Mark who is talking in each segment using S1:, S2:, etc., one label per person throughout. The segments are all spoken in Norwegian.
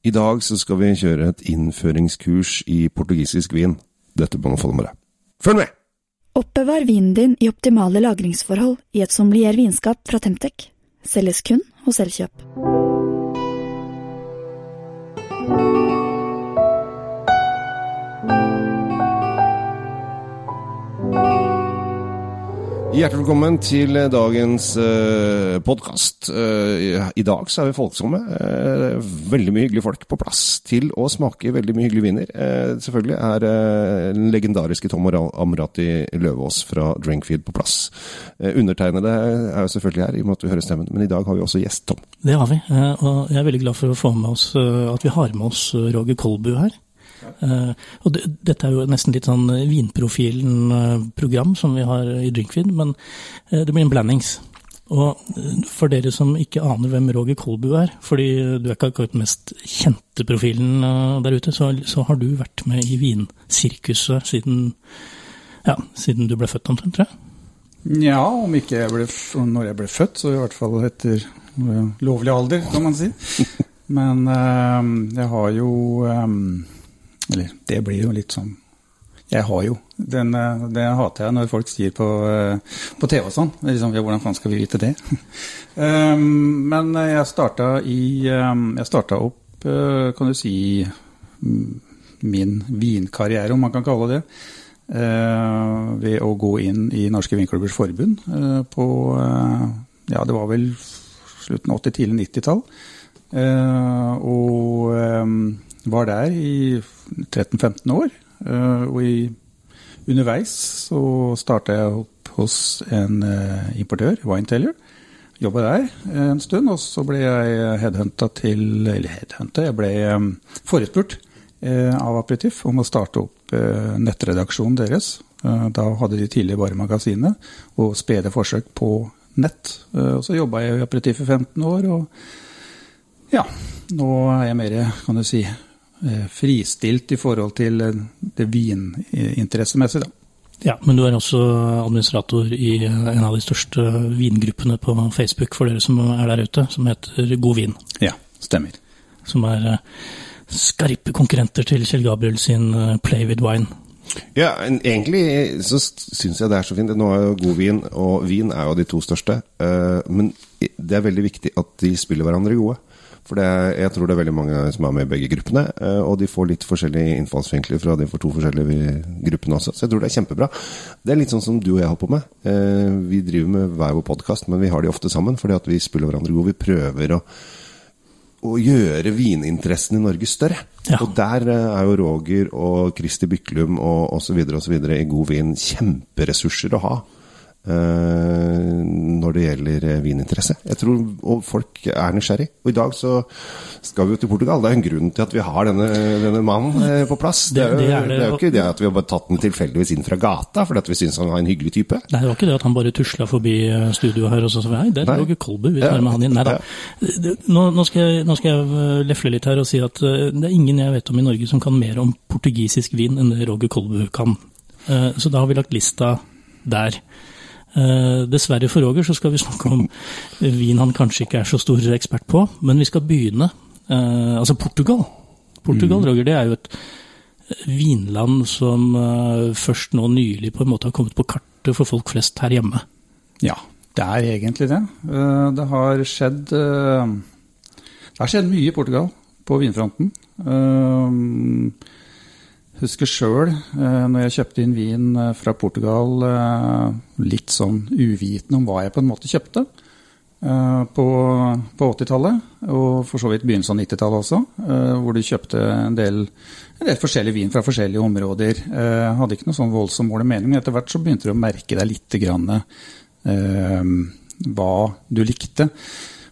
S1: I dag så skal vi kjøre et innføringskurs i portugisisk vin. Dette må du få med deg. Følg med!
S2: Oppbevar vinen din i optimale lagringsforhold i et sommelier vinskap fra Temtec. Selges kun hos Elkjøp.
S1: Hjertelig velkommen til dagens uh, podkast. I dag så er vi folksomme. Uh, veldig mye hyggelige folk på plass til å smake veldig mye hyggelige viner. Uh, selvfølgelig er den legendariske Tom Amrati Løvaas fra Drinkfeed på plass. undertegnede er jo selvfølgelig her, i og med at vi hører stemmen, men i dag har vi også gjest, Tom.
S3: Det har vi, og jeg er veldig glad for å få med oss at vi har med oss Roger Kolbu her. Uh, og det, dette er jo nesten litt sånn Vinprofilen-program som vi har i Drinkfeed, men uh, det blir en blandings. Og for dere som ikke aner hvem Roger Kolbu er, fordi du er ikke akkurat den mest kjente profilen der ute, så, så, har du vært med i vinsirkuset siden, ja, siden du ble født omtrent, tror jeg?
S4: Ja, om ikke jeg ble, når jeg ble født, så i hvert fall etter lovlig alder, kan man si. Men jeg har jo um, eller det blir jo litt sånn Jeg har jo. Den, eh, det hater jeg når folk sier på, eh, på TV og sånn. Liksom, ja, hvordan faen skal vi vite det? um, men jeg starta i Jeg starta opp, uh, kan du si, min vinkarriere, om man kan kalle det. Uh, ved å gå inn i Norske Vinklubbers Forbund uh, på Ja, det var vel slutten av 80-, tidlig 90-tall. og um, var der i 13-15 år. Eh, og i, underveis så starta jeg opp hos en eh, importør, Winetailor. Jobba der en stund, og så ble jeg headhunta til Eller headhunta, jeg ble forespurt av Aperitif om å starte opp nettredaksjonen deres. Da hadde de tidligere bare magasinet og spede forsøk på nett. og så jobba jeg i Aperitif i 15 år, og ja, nå er jeg mer, kan du si, Eh, fristilt i forhold til eh, det vininteressemessige.
S3: Ja, men du er også administrator i eh, en av de største vingruppene på Facebook for dere som er der ute, som heter God vin.
S4: Ja, stemmer.
S3: Som er skarpe konkurrenter til Kjell Gabriel sin Play with Wine.
S1: Ja, egentlig så syns jeg det er så fint. Nå er jo god vin og vin er jo de to største. Men det er veldig viktig at de spiller hverandre gode. For det, jeg tror det er veldig mange som er med i begge gruppene. Eh, og de får litt forskjellige innfallsvinkler fra de for to forskjellige gruppene også. Så jeg tror det er kjempebra. Det er litt sånn som du og jeg holder på med. Eh, vi driver med hver vår podkast, men vi har de ofte sammen fordi at vi spiller hverandre gode. Vi prøver å, å gjøre vininteressen i Norge større. Ja. Og der eh, er jo Roger og Kristi Byklum og osv. osv. i god vin kjemperessurser å ha. Eh, når det gjelder eh, vininteresse. Jeg tror og folk er nysgjerrig. Og i dag så skal vi jo til Portugal. Det er en grunn til at vi har denne, denne mannen eh, på plass. Det, det, er, det, er, jo ikke det at vi har bare tatt den tilfeldigvis inn fra gata fordi at vi syns han var en hyggelig type.
S3: Nei, det var ikke det at han bare tusla forbi studioet her og så sa hei, der lå Kolbu, vi tar med han inn. Nei da. Nå, nå, skal jeg, nå, skal jeg, lefle litt her og si at det er ingen jeg vet om i Norge som kan mer om portugisisk vin enn det Roger Kolbu kan. Så da har vi lagt lista der. Uh, dessverre for Roger så skal vi snakke om vin han kanskje ikke er så stor ekspert på, men vi skal begynne. Uh, altså Portugal. Portugal, mm. Roger, det er jo et vinland som uh, først nå nylig på en måte har kommet på kartet for folk flest her hjemme.
S4: Ja, det er egentlig det. Det har skjedd Det har skjedd mye i Portugal på vinfronten. Husker sjøl, eh, når jeg kjøpte inn vin eh, fra Portugal, eh, litt sånn uvitende om hva jeg på en måte kjøpte. På, på 80-tallet, og for så vidt begynnelsen av 90-tallet også, hvor du kjøpte en del, en del, forskjellig vin fra forskjellige områder. Jeg hadde ikke noe sånn voldsom mål og mening, men etter hvert så begynte du å merke deg litt grann, hva du likte.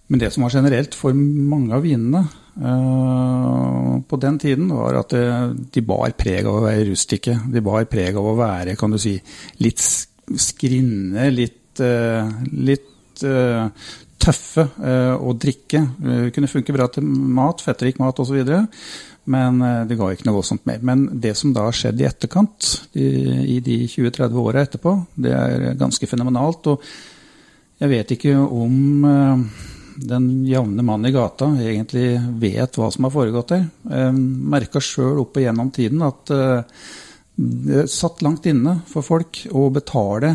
S4: Men det som var generelt for mange av vinene på den tiden, var at det, de bar preg av å være rustikke. De bar preg av å være kan du si, litt skrinne, litt, uh, litt tøffe å drikke. Det kunne funke bra til mat, fettrik mat osv. Men det ga ikke noe voldsomt mer. Men det som da har skjedd i etterkant, i de 20-30 åra etterpå, det er ganske fenomenalt. Og jeg vet ikke om den jevne mann i gata egentlig vet hva som har foregått der. Jeg merka sjøl opp igjennom tiden at det satt langt inne for folk å betale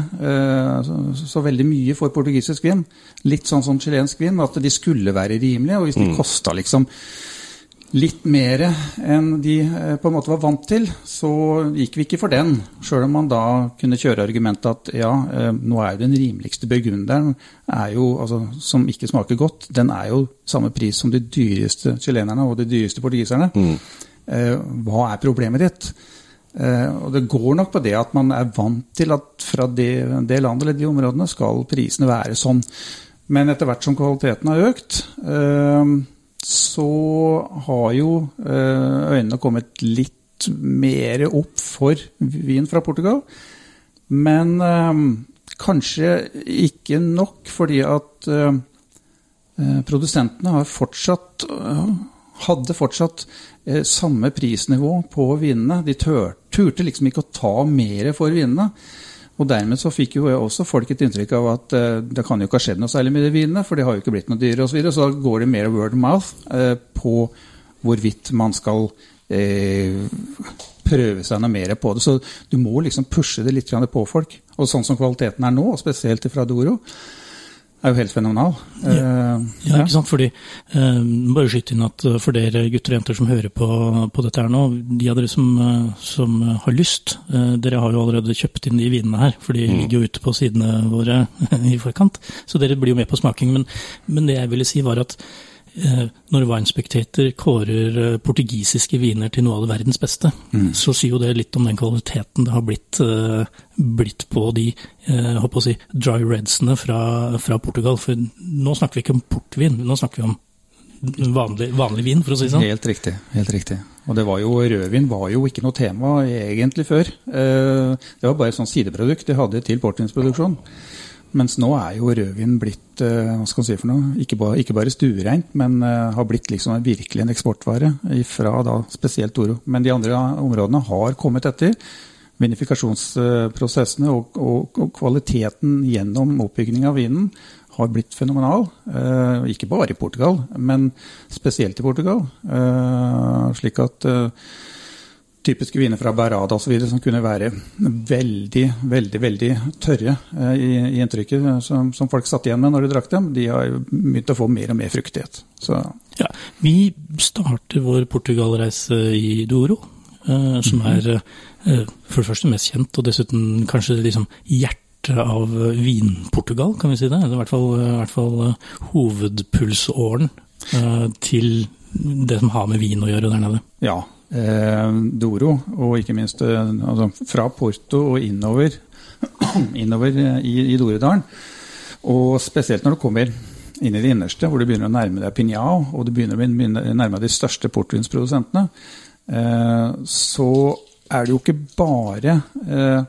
S4: så, så, veldig mye for portugisisk vin. Litt sånn som chilensk vin, at de skulle være rimelige. Og hvis de mm. kosta liksom litt mer enn de eh, på en måte var vant til, så gikk vi ikke for den. Sjøl om man da kunne kjøre argumentet at ja, eh, nå er jo den rimeligste burgunderen altså, som ikke smaker godt, den er jo samme pris som de dyreste chilenerne og de dyreste portugiserne. Mm. Eh, hva er problemet ditt? Og det går nok på det at man er vant til at fra det, det landet eller de områdene skal prisene være sånn. Men etter hvert som kvaliteten har økt, så har jo eh, øynene kommet litt mer opp for vin fra Portugal. Men eh, kanskje ikke nok, fordi at eh, produsentene har fortsatt hadde fortsatt samme prisnivå på vinene. De turte liksom ikke å ta mer for vinene. Og dermed så fikk jo også folk et inntrykk av at uh, det kan jo ikke ha skjedd noe særlig med de vinene, for de har jo ikke blitt noe dyre osv. Så, videre, så da går det mer word of mouth uh, på hvorvidt man skal uh, prøve seg noe mer på det. Så du må liksom pushe det litt på folk. Og sånn som kvaliteten er nå, og spesielt fra Doro, er jo helt fenomenal.
S3: Ja, ja, ja. ikke sant. Fordi, eh, bare skyte inn at for dere gutter og jenter som hører på, på dette her nå, de av dere som, som, har lyst, eh, dere har jo allerede kjøpt inn de vinene her. For de mm. ligger jo ute på sidene våre i forkant. Så dere blir jo med på smaking. Men, men det jeg ville si var at Eh, når Wine Spectator kårer eh, portugisiske viner til noe av det verdens beste, mm. så sier jo det litt om den kvaliteten det har blitt, eh, blitt på de si, dry redsene fra, fra, Portugal. For nå snakker vi ikke om portvin, nå snakker vi om vanlig, vanlig vin, for å si det sånn.
S4: Helt riktig. helt riktig. Og det var jo, rødvin var jo ikke noe tema egentlig før. Det var bare et sånt sideprodukt de hadde til portvinsproduksjon. Mens nå er jo rødvin blitt eh, hva skal man si for noe, ikke bare, ikke bare stuereint, men uh, har blitt liksom virkelig en eksportvare fra da spesielt Toro. Men de andre områdene har kommet etter. Vinifikasjonsprosessene og, og, og kvaliteten gjennom oppbygging av vinen har blitt fenomenal. Uh, ikke bare i Portugal, men spesielt i Portugal. Slik at typiske viner fra Barada osv. som kunne være veldig, veldig veldig tørre eh, i, i inntrykket som, som, folk satt igjen med når de drakk dem, de har begynt å få mer og mer fruktighet. Så.
S3: Ja, vi starter vår Portugal-reise i Douro, eh, som mhm. er eh, for det første mest kjent, og dessuten kanskje liksom hjertet av Vin-Portugal, kan vi si det. Eller i hvert fall, i hvert fall hovedpulsåren eh, til det som har med vin å gjøre der nede.
S4: Ja, eh, Doro, og ikke minst eh, altså, fra Porto og innover, innover i, i Doredalen. Og spesielt når du kommer inn i det innerste, hvor du begynner å nærme deg Pinjao, og du begynner å nærme deg de største portvinsprodusentene, eh, så er det jo ikke bare eh,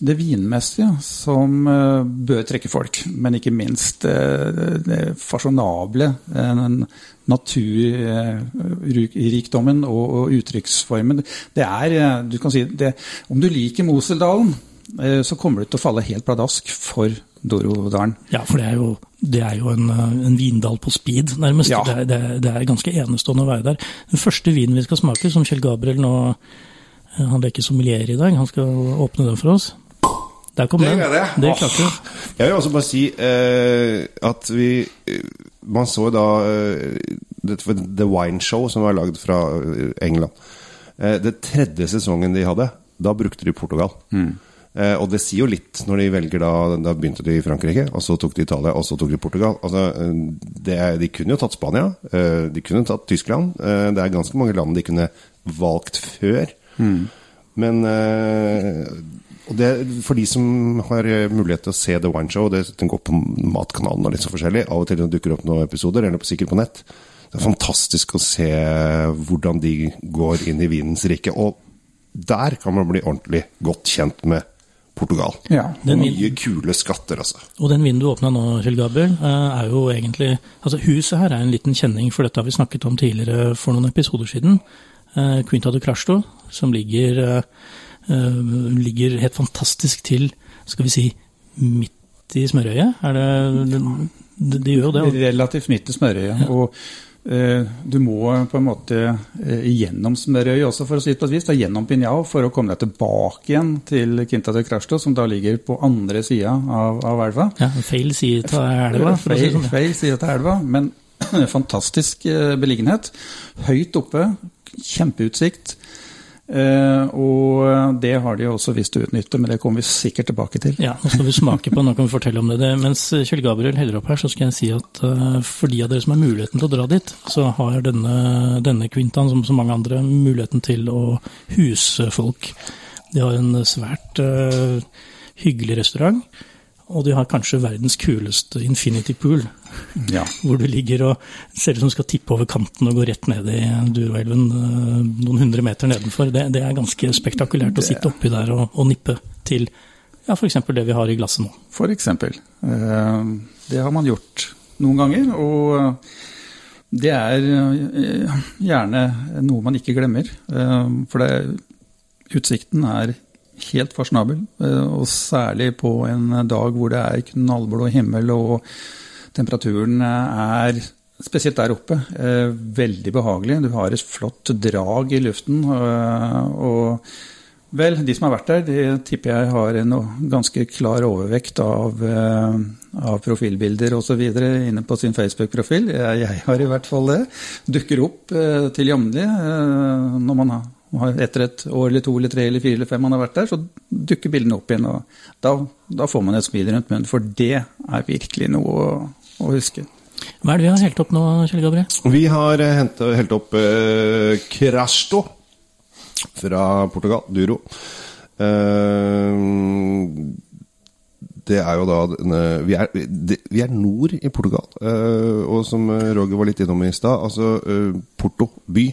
S4: det vinmessige som eh, bør trekke folk, men ikke minst eh, det fasjonable, naturrikdommen og, uttrykksformen. Det er, du kan si, det, Om du liker Moseldalen, så kommer du til å falle helt pladask for Dorodalen.
S3: Ja, for det er jo, det er jo en, en, vindal på speed, nærmest. Ja. Det, det, det, er ganske enestående å være der. Den første vinen vi skal smake, som Kjell Gabriel nå han leker sommelier i dag. Han skal åpne den for oss. Der kom den. Det, det klarte du.
S1: Jeg vil også bare si eh, at vi eh, Man så da eh, The Wine Show, som var lagd fra eh, England. Eh, det tredje sesongen de hadde, da brukte de Portugal. Mm. og det sier jo litt når de velger da Da begynte de i Frankrike, og så tok de Italia, og så tok de Portugal. Altså, det, de kunne jo tatt Spania, de kunne tatt Tyskland. det er ganske mange land de kunne valgt før. Mm. Men uh, og det, For de som har mulighet til å se The Wine Show, det, den går på Matkanalen og litt så forskjellig, av og til dukker opp noen episoder, eller sikkert på nett. Det er fantastisk å se hvordan de går inn i vinens rike. Og der kan man bli ordentlig godt kjent med Portugal. Ja, Mye kule skatter, altså.
S3: Og den vinen du åpna nå, Kjell Gabriel, eh, er jo egentlig Altså, huset her er en liten kjenning, for dette har vi snakket om tidligere for noen episoder siden. Eh, Quinta de Crasto, som ligger, eh, eh, ligger, helt fantastisk til, skal vi si, midt i smørøyet. Er det, Det, det gjør det.
S4: Relativt midt i smørøyet. Ja. Og eh, du må på en måte gjennom smørøyet også, for å si det på et vis. Da, gjennom Pinjao for å komme deg tilbake igjen til Quinta de Crashto, som da ligger på andre sida av, av, elva.
S3: Ja, feil side av elva.
S4: Feil, sånn. feil side av elva, men fantastisk beliggenhet. Høyt oppe, kjempeutsikt. Uh, og det har de også visst å utnytte, men det kommer vi sikkert tilbake til.
S3: Ja, Nå skal vi smake på nå kan vi fortelle om det. det mens Kjell Gabriel heller opp her, så skal jeg si at uh, for de av dere som har muligheten til å dra dit, så har denne, denne kvintaen, som så mange andre, muligheten til å huse folk. De har en svært uh, hyggelig restaurant. Og de har kanskje verdens kuleste infinity pool. Ja. Hvor du ligger og ser ut som du skal tippe over kanten og gå rett ned i Duroelven eh, noen hundre meter nedenfor. Det, det er ganske spektakulært å sitte oppi der og, og nippe til ja, f.eks. det vi har i glasset nå.
S4: For eksempel. Eh, det har man gjort noen ganger. Og det er eh, gjerne noe man ikke glemmer. For det, utsikten er helt fasjonabel. Eh, og særlig på en dag hvor det er knallblå himmel og temperaturen er spesielt der oppe, eh, veldig behagelig. Du har et flott drag i luften. Eh, og vel, de som har vært der, de tipper jeg har en ganske klar overvekt av, av profilbilder osv. inne på sin Facebook-profil. Jeg har i hvert fall det. Dukker opp til jevnlig når man har etter et år eller to eller tre eller fire eller fem man har vært der, så dukker bildene opp igjen. og Da, da får man et smil rundt munnen, for det er virkelig noe å, å, huske.
S3: Hva er det vi har helt opp nå, Kjell Gabriel?
S1: Vi har eh, hentet, helt opp eh, Crasto fra Portugal, Duro. Eh, det er jo da vi er, vi er, nord i Portugal. Eh, og som Roger var litt innom i stad, altså eh, Porto by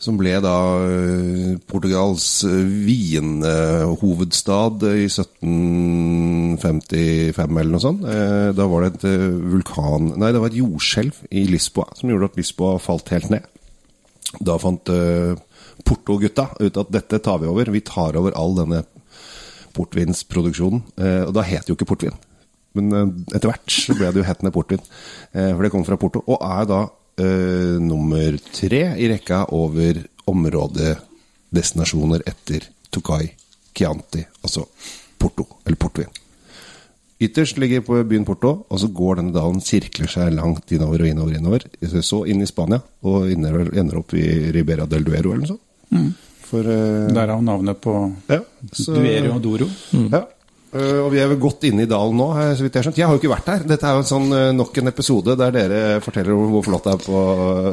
S1: som ble da eh, Portugals eh, vinhovedstad i 1755 eller noe sånt. Eh, da var det et vulkan Nei, det var et jordskjelv i Lisboa som gjorde at Lisboa falt helt ned. Da fant Porto-gutta ut at dette tar vi over. Vi tar over all denne portvinsproduksjonen. Og da het det jo ikke portvin. Men etter hvert så ble det jo hetende portvin. For det kom fra Porto. Og er da uh, nummer tre i rekka over områdedestinasjoner etter Tokai, Chianti, altså Porto, eller portvin. Ytterst ligger på byen Porto, og så går denne dalen, sirkler seg langt innover og innover, innover. Så inn i Spania, og ender, opp i Ribera del Duero eller noe sånt. Mm.
S4: For, uh, Derav navnet på ja, så, Duero og Doro.
S1: Mm. Ja, Uh, og vi er vel godt inne i dalen nå, så vidt jeg har skjønt. Jeg har jo ikke vært der. Dette er jo en sånn, uh, nok en episode der dere forteller om hvor flott det er på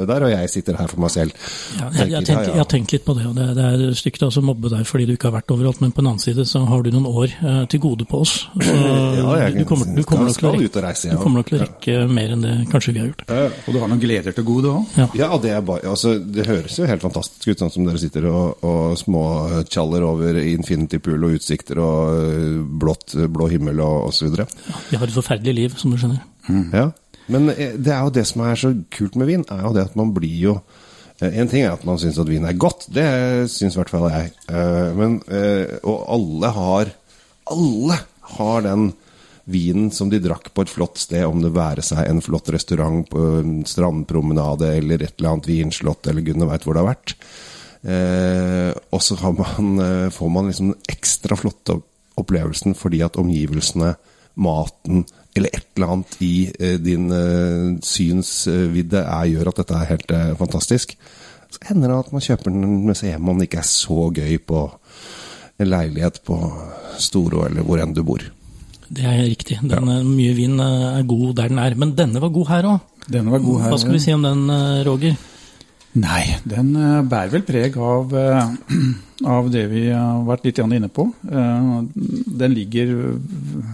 S1: der, og jeg sitter her for meg selv.
S3: Ja, jeg, jeg, tenker, jeg, tenkt litt på det, og det, det er stygt å mobbe deg fordi du ikke har vært overalt. Men på den annen side så har du noen år uh, til gode på oss. Så ja, jeg, du, kommer, du, kommer skal, skal rekke, du kommer nok til å rekke ja. mer enn det kanskje vi har gjort.
S4: og du har noen gleder til gode òg?
S1: Ja. ja, det, er bare, altså, det høres jo helt fantastisk ut, sånn som dere sitter og, og småtjaller over Infinity Pool og utsikter og blått, blå himmel og osv. Ja,
S3: vi har et forferdelig liv, som du skjønner.
S1: Mm. Ja, Men eh, det er jo det som er så kult med vin, er jo det at man blir jo eh, en ting er at man syns at vin er godt, det syns i hvert fall jeg. Eh, men, og alle har Alle har den vinen som de drakk på et flott sted, om det være seg en flott restaurant på en strandpromenade eller et eller annet vinslott eller gudene veit hvor det har vært. og så man, får man liksom ekstra flotte opplevelsen fordi at omgivelsene, maten eller et eller annet i eh, din eh, synsvidde er, gjør at dette er helt eh, fantastisk. Så hender det at man kjøper den med seg hjem om det ikke er så gøy på en leilighet på Storo eller hvor enn du bor.
S3: Det er riktig. Den, ja. Mye vin er god der den er. Men denne var god her òg. Hva skal vi si om den, Roger?
S4: Nei, den bærer vel preg av av det vi har vært litt inne på. Eh, den ligger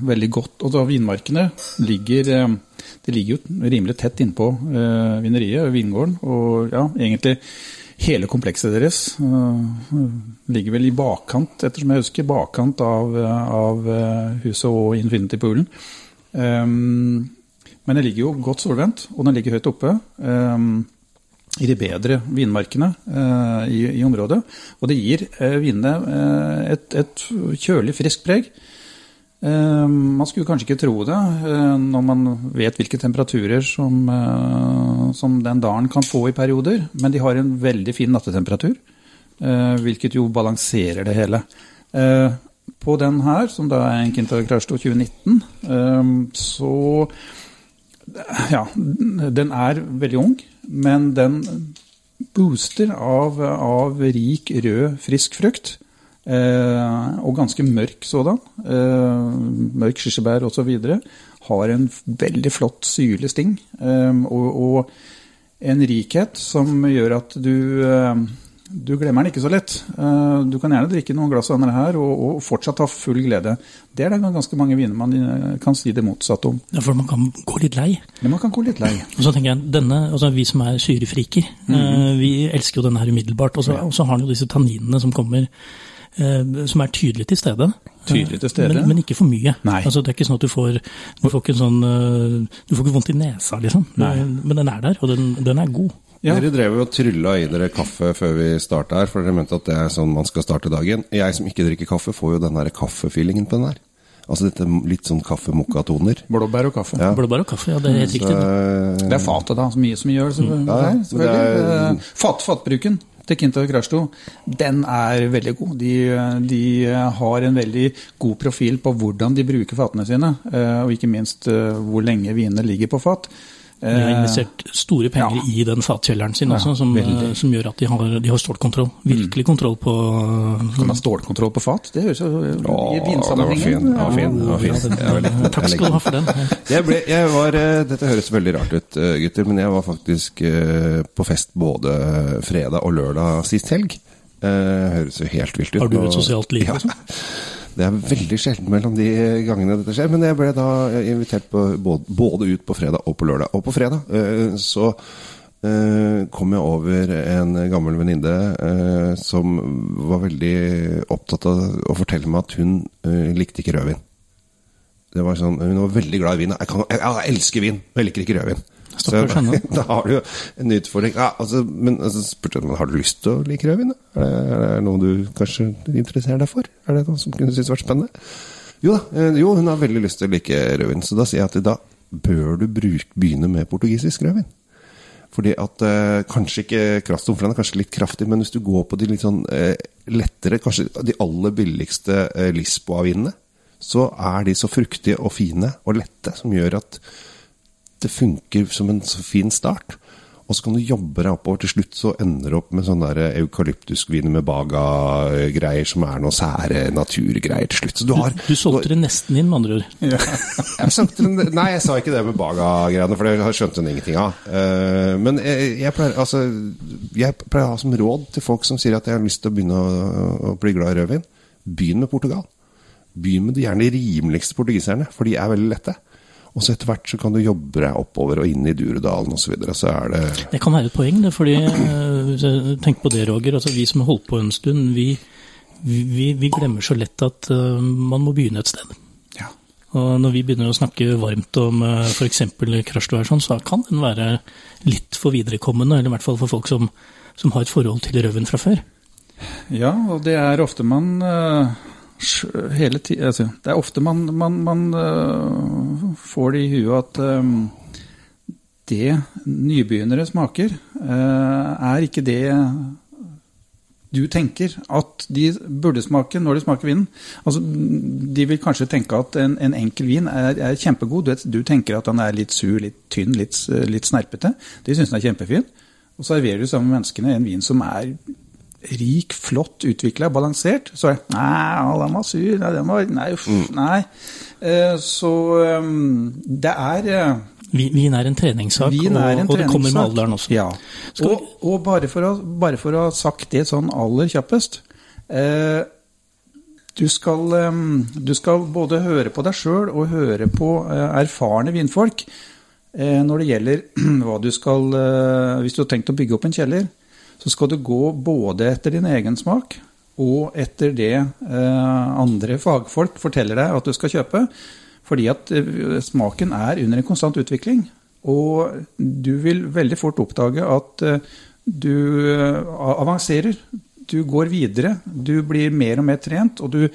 S4: veldig godt Og vinmarkene ligger, eh, det ligger jo rimelig tett innpå eh, vineriet, vingården. Og ja, egentlig hele komplekset deres ligger vel i bakkant, ettersom jeg husker, bakkant av, av huset og Infinity Poolen. Men den ligger jo godt solvendt, og den ligger høyt oppe i de bedre vinmarkene eh, i, i, området. Og det gir eh, vinene eh, et, et, kjølig, friskt preg. Eh, man skulle kanskje ikke tro det eh, når man vet hvilke temperaturer som, eh, som den dalen kan få i perioder, men de har en veldig fin nattetemperatur, hvilket jo balanserer det hele. På den her, som da er en Kintar Krasjto 2019, så Ja, den er veldig ung, men den booster av, av rik, rød, frisk frukt. Eh, og ganske mørk sådan. Eh, mørk kirsebær osv. Har en veldig flott syrlig sting. Eh, og, og, en rikhet som gjør at du, du glemmer den ikke så lett. Du kan gjerne drikke noen glass av denne her og, og, fortsatt ha full glede. Det er det ganske mange viner man kan si det motsatte om.
S3: Ja, For man kan gå litt lei?
S4: Ja, man kan gå litt lei.
S3: Og så tenker jeg, denne, altså Vi som er syrefriker, mm -hmm. vi elsker jo denne her umiddelbart. Og så har den jo disse tanninene som kommer Eh, som er tydelig til stede.
S4: Tydelig til stede?
S3: Men, men ikke for mye. Altså, det er ikke sånn at du får, du får ikke sånn eh, Du får ikke vondt i nesa, liksom. Nei. Men den er der, og den, den er god.
S1: Ja. Dere drev jo og trylla i dere kaffe før vi starta her, for dere mente at det er sånn man skal starte dagen. Jeg som ikke drikker kaffe, får jo den der kaffefeelingen på den her. Altså dette litt sånn kaffe-mokka-toner.
S4: Blåbær og kaffe.
S3: Ja. Blåbær og kaffe, ja, Det er helt riktig.
S4: Det er fatet, da. Så mye som gjør det. Mm. Ja, det er, Fat, fatbruken til Kinto Krashto, den er veldig god. De, de, har en veldig god profil på hvordan de bruker fatene sine, eh, og ikke minst eh, hvor lenge vinene ligger på fat.
S3: De har eh, investert store penger ja. i den fatkjelleren sin også, som, som, gjør at de har, de har stålkontroll. Virkelig kontroll på
S4: Kan man ha stålkontroll på fat? Det høres jo i
S1: vinsammenhengen Det var fin. Det var fin. Det var fin.
S3: Takk skal du ha for den.
S1: Jeg ble, jeg var, dette høres veldig rart ut, gutter, men jeg var faktisk på fest både fredag og lørdag sist helg. Høres jo helt vilt ut.
S3: Har du et sosialt liv? Liksom?
S1: Det er veldig sjelden mellom de gangene dette skjer. Men jeg ble da invitert på, både ut på fredag og på lørdag. Og på fredag eh, så eh, kom jeg over en gammel venninne eh, som var veldig opptatt av å fortelle meg at hun likte ikke rødvin. Det var sånn, Hun var veldig glad i vin. Jeg, kan, jeg, jeg elsker vin, men jeg liker ikke rødvin.
S3: Så,
S1: da har du jo en utfordring. Ja, altså, men altså, spurte jeg har du lyst til å like rødvin? Er det, er det noe du kanskje interesserer deg for? Er det noe som kunne synes vært spennende? Jo da, eh, jo, hun har veldig lyst til å like rødvin. Så da sier jeg at da bør du bruk, begynne med portugisisk rødvin. Fordi at eh, Kanskje ikke Krastom, for den er kanskje litt kraftig, men hvis du går på de litt sånn eh, lettere, kanskje de aller billigste eh, Lisboa-vinene, så er de så fruktige og fine og lette, som gjør at det funker som en så fin start. Og så kan du jobbe deg oppover. Til slutt så ender du opp med sånne eukalyptusviner med baga-greier som er noen sære naturgreier til slutt.
S3: Så du, har, du, du solgte det nesten inn, med andre ord? Ja.
S1: jeg nei, jeg sa ikke det med baga-greiene, for det skjønte hun ingenting av. Eh, men jeg, jeg, pleier, altså, jeg pleier å ha som råd til folk som sier at jeg har lyst til å begynne å, å bli glad i rødvin, begynn med Portugal. Begynn med de gjerne rimeligste portugiserne, for de er veldig lette. Og så etter hvert så kan du jobbe deg oppover og inn i Duredalen osv. Så, videre, så er det
S3: Det kan være et poeng, det. fordi eh, Tenk på det, Roger. altså Vi som har holdt på en stund, vi, vi, vi glemmer så lett at uh, man må begynne et sted.
S4: Ja.
S3: Og når vi begynner å snakke varmt om uh, f.eks. krasjduer, sånn, så kan den være litt for viderekommende. Eller i hvert fall for folk som, som har et forhold til røven fra før.
S4: Ja, og det er ofte man uh hele tiden altså, Det er ofte man, man, man uh, får det i huet at um, det nybegynnere smaker, uh, er ikke det du tenker at de burde smake når de smaker vinen. Altså, de vil kanskje tenke at en, en enkel vin er, er kjempegod. Du, du, tenker at den er litt sur, litt tynn, litt, litt snerpete. De syns den er kjempefin. Og serverer du sammen med menneskene en vin som er rik, flott utvikla, balansert. Så er det Nei, den var sur. Nei, den var Nei, uff, mm. nei. Uh, så um, det er uh,
S3: Vin er en treningssak,
S4: er en
S3: og, og det kommer med alderen også.
S4: Ja. Og, og, bare, for å, bare for å ha sagt det sånn aller kjappest uh, du skal, um, du skal, både høre på deg sjøl og høre på erfarne vinfolk når det gjelder hva du skal Hvis du har tenkt å bygge opp en kjeller, så skal du gå både etter din egen smak og etter det eh, andre fagfolk forteller deg at du skal kjøpe. Fordi at eh, smaken er under en konstant utvikling. Og du vil veldig fort oppdage at eh, du avanserer. Du går videre. Du blir mer og mer trent. Og du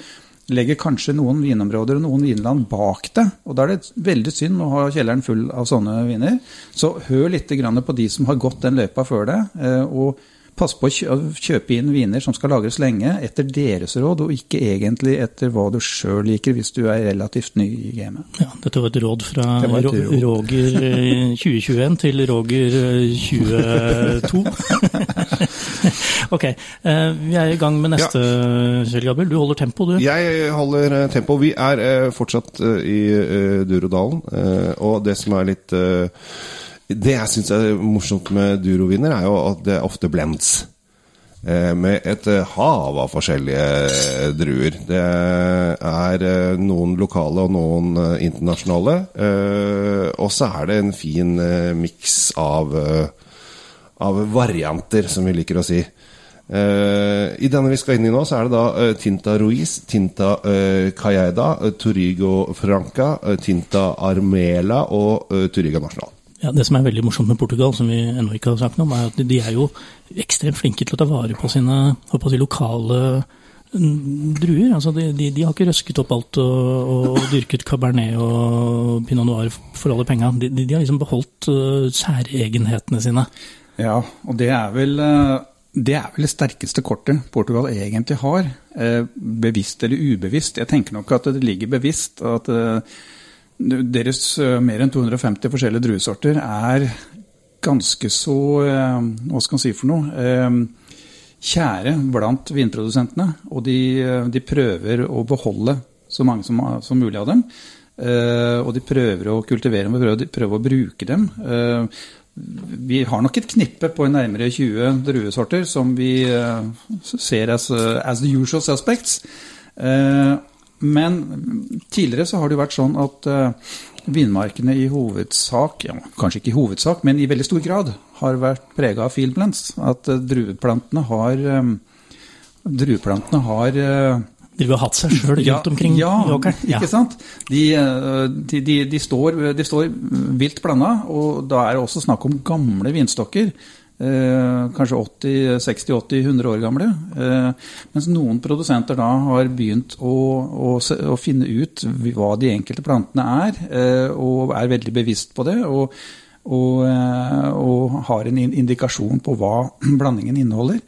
S4: legger kanskje noen vinområder og noen vinland bak deg. Og da er det veldig synd å ha kjelleren full av sånne viner. Så hør litt på de som har gått den løypa før. Eh, og Pass på å kjøpe inn viner som skal lagres lenge, etter deres råd, og ikke egentlig etter hva du sjøl liker, hvis du er relativt ny i gamet.
S3: Ja, dette var et råd fra et råd. Roger 2021 eh, til Roger 2022. Eh, ok, eh, vi er i gang med neste, ja. Kjell Gabriel. Du holder tempo, du?
S1: Jeg holder tempo. Vi er fortsatt i Durodalen, og det som er litt det jeg syns er morsomt med duroviner, er jo at det ofte blends. Eh, med et eh, hav av forskjellige eh, druer. Det er noen lokale og noen internasjonale. Og så er det en fin miks av, av varianter, som vi liker å si. I denne vi skal inn i nå, så er det da Tinta Ruiz, Tinta Cayeda, Torigo Franca, Tinta Armela og Turiga National.
S3: Ja, Det som er veldig morsomt med Portugal, som vi ennå ikke har noe om, er at de er jo ekstremt flinke til å ta vare på sine si, lokale mm, druer. Altså de, de, de, har ikke røsket opp alt og, og, dyrket cabernet og pinot noir for alle penga. De, de, har liksom beholdt uh, særegenhetene sine.
S4: Ja, og det er vel uh, det er vel det sterkeste kortet Portugal egentlig har. Uh, bevisst eller ubevisst. Jeg tenker nok at det ligger bevisst. at deres eh, mer enn 250 forskjellige druesorter er ganske så eh, Hva skal man si for noe? Eh, kjære blant vinprodusentene. Og de, de prøver å beholde så mange som, som mulig av dem. Og de prøver å kultivere dem, prøver, prøver å bruke dem. Vi har nok et knippe på nærmere 20 druesorter som vi ser as, as the usual suspects. Men tidligere så har det jo vært sånn at uh, vinmarkene i hovedsak, ja, kanskje ikke i hovedsak, men i veldig stor grad har vært prega av field blends. At uh, drueplantene har um, Drueplantene har
S3: de har hatt seg sjøl rundt omkring
S4: ja. Ja, ikke sant. De, de, de, de står, står, vilt blanda, og da er det også snakk om gamle vinstokker. Eh, kanskje 60-80-100 år gamle. Eh, mens noen produsenter da har begynt å, å, å, finne ut hva de enkelte plantene er, eh, og er veldig bevisst på det. Og, og, eh, og har en indikasjon på hva blandingen inneholder.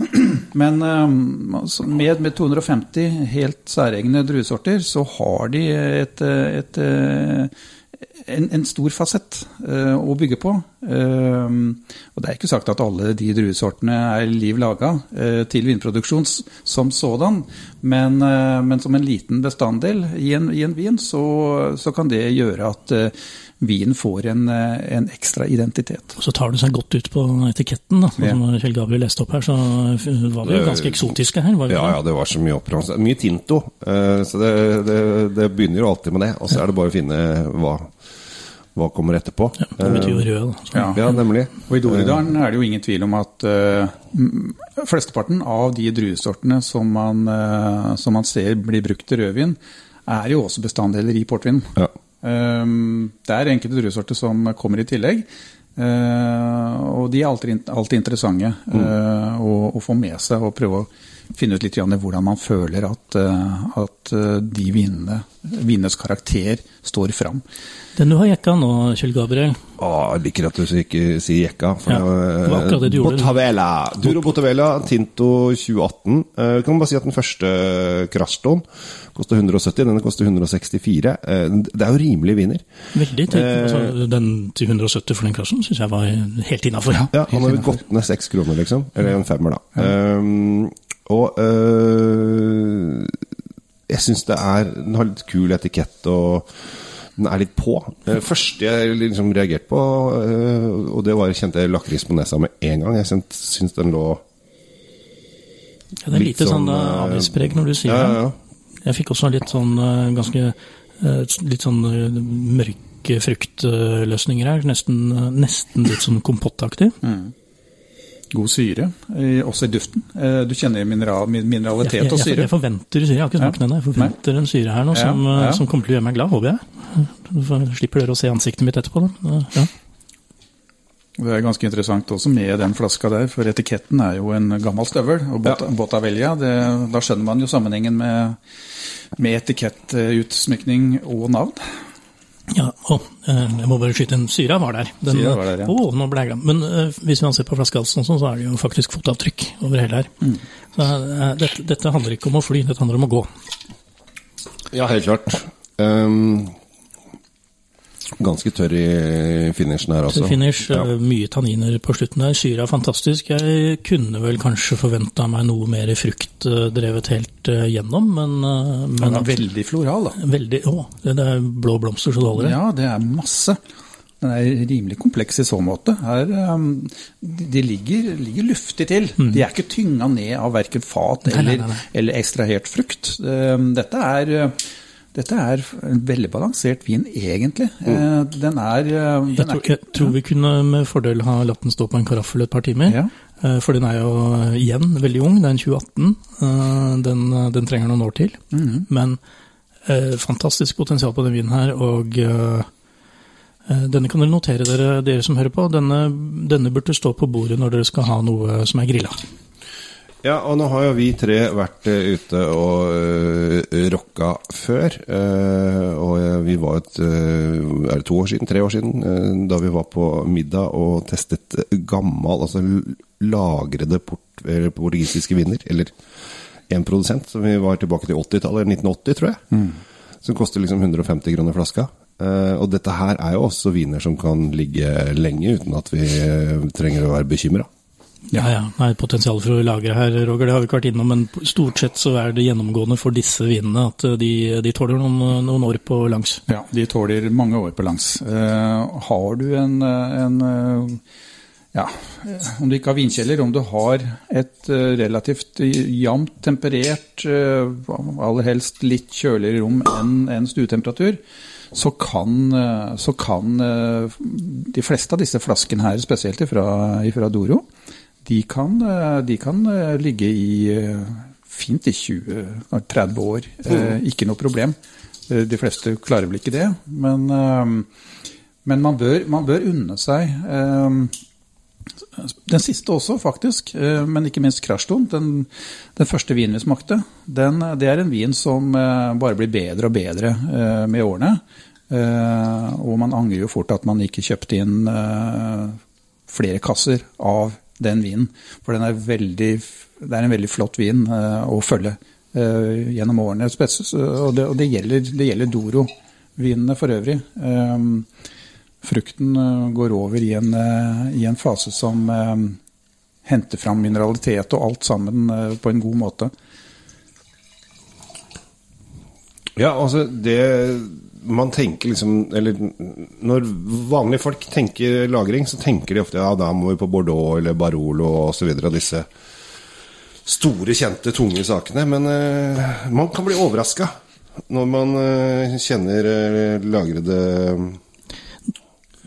S4: Men eh, altså, med, med 250 helt særegne druesorter, så har de et, et, en, en, stor fasett uh, å bygge på. Uh, og det er ikke sagt at alle de druesortene er liv laga uh, til vinproduksjon som sådan, men, men, som en liten bestanddel i en, i en vin, så, så, kan det gjøre at vinen får en, en, ekstra identitet.
S3: Så tar det seg godt ut på etiketten, da. Ja. som Kjell Gabriel leste opp her, så var det jo ganske eksotiske her?
S1: var det Ja, ja, det var så mye oppramst. Mye Tinto, så det, det, det begynner jo alltid med det. Og så er det bare å finne hva hva kommer etterpå.
S3: Ja, det betyr jo rød, da.
S1: Ja. ja. nemlig.
S4: Og I Doridalen er det jo ingen tvil om at uh, flesteparten av de druesortene som man, uh, som man, ser blir brukt til rødvin, er jo også bestanddeler i portvin. Ja. Um, det er enkelte druesorter som kommer i tillegg. Uh, og de er alltid, alltid interessante mm. å, å, få med seg og prøve å finne ut litt hvordan man føler at, at de vinene, vinenes karakter står fram.
S3: Den du har jekka nå, Kjell Gabriel?
S1: Å, jeg liker at du ikke sier jekka.
S3: For ja, det var akkurat det du gjorde.
S1: Botavela. Duro Botavela, Tinto 2018. Uh, eh, kan bare si at Den første Crashton koster 170, denne koster 164. Uh, eh, det er jo rimelig viner.
S3: Veldig. Tenk, altså, den til 170 for den Crashton syns jeg var helt innafor.
S1: Ja, han har gått ned seks kroner, liksom. Eller en femmer, da. Ja. Um, og jeg syns det er Den har litt kul etikett og den er litt på. Det første jeg liksom reagerte på, øh, og det var kjente jeg lakris på nesa med en gang. Jeg syns den lå
S3: ja, Det er lite sånn, sånn uh, avgiftspreg når du sier ja, ja, det. Jeg fikk også litt sånn uh, ganske uh, Litt sånn mørke fruktløsninger her. Nesten, nesten litt sånn kompottaktig. Mm
S4: god syre, også i duften. Du kjenner mineral, mineralitet og syre.
S3: Jeg, jeg, forventer syre, jeg har ikke smakt den ennå. Jeg forventer en syre her nå som, ja, ja. som, kommer til å gjøre meg glad, håper jeg. Du slipper dere å se ansiktet mitt etterpå. Ja.
S4: Det er ganske interessant også med den flaska der, for etiketten er jo en gammel støvel. Og Bot ja. Botavellia, det, da skjønner man jo sammenhengen med, med etikettutsmykning og navn.
S3: Ja, og eh, jeg må bare skyte en Syra var der. Den,
S4: Syra var der, ja.
S3: Å, nå ble jeg. Men uh, hvis man ser på flaskehalsen, så er det jo faktisk fotavtrykk over hele her.
S4: Mm.
S3: Så uh, dette, dette handler ikke om å fly, dette handler om å gå.
S1: Ja, helt klart. Um, ganske tørr i finishen her også.
S3: Tørr finish,
S1: Ja.
S3: eh, mye tanniner på slutten der. Syra fantastisk. Jeg kunne vel kanskje forventa meg noe mer frukt eh, drevet helt eh, gjennom, men, men
S4: Den er veldig floral, da.
S3: veldig Å, det er blå blomster så det holder.
S4: Ja, det er masse. Den er rimelig kompleks i så måte. Her, um, de ligger, ligger luftig til. De er ikke tynga ned av verken fat
S3: eller, Nei, nei,
S4: eller,
S3: nei, nei.
S4: eller ekstrahert frukt. Um, Dette er, uh, dette er en veldig balansert vin, egentlig. Mm. Den er, den Jeg
S3: tror, jeg tror vi kunne med fordel ha latt den stå på en karaffel et par timer.
S4: Ja.
S3: Eh, For den er jo eh, igjen veldig ung, det er en 2018. Eh, Den, eh, den trenger noen år til.
S4: Mm.
S3: Men eh, fantastisk potensial på den vinen her, og eh, eh, denne kan dere notere, dere, dere som hører på. Denne, denne burde stå på bordet når dere skal ha noe som er grilla.
S1: Ja, og nå har jo vi tre vært eh, ute og uh, rocka før. Uh, og vi var et uh, Er det to år siden? Tre år siden? Uh, da vi var på middag og testet gammal, altså lagrede port, eller portugisiske viner. Eller en produsent, som vi var tilbake til 80-tallet, 1980, tror jeg. Som koster liksom 150 kroner flaska. Og dette her er jo også viner som kan ligge lenge uten at vi trenger å være bekymra.
S3: Ja, ja. Nei, potensial for å lagre her, Roger, det har vi ikke vært innom, men stort sett så er det gjennomgående for disse vinene at eh, de, de tåler noen, noen år på langs.
S4: Ja, de tåler mange år på langs. Uh, har du en, eh, en ja, om du ikke har vinkjeller, om du har et relativt jevnt temperert, aller helst litt kjøligere rom enn stuetemperatur, så kan, så kan de fleste av disse flaskene her, spesielt fra Doro, de kan, eh, de kan eh, ligge i eh, fint i 20-30 år. Eh, Ikke noe problem. De fleste klarer vel ikke det, men, men man, bør, man bør unne seg den siste også, faktisk, men ikke minst Krasjton. Den, den første vinen vi smakte, den, det er en vin som bare blir bedre og bedre med årene. Og man angrer jo fort at man ikke kjøpte inn flere kasser av den vinen. For den er veldig, det er en veldig flott vin eh, å følge eh, gjennom årene. Og det, og det gjelder, gjelder Doro-vinene for øvrig. Eh, Frukten går over i en, i en fase som henter fram mineralitet og alt sammen på en god måte.
S1: Ja, altså det man tenker liksom Eller når vanlige folk tenker lagring, så tenker de ofte ja, da må vi på Bordeaux eller Barolo osv. Disse store, kjente, tunge sakene. Men eh, man kan bli overraska når man eh, kjenner eh, lagrede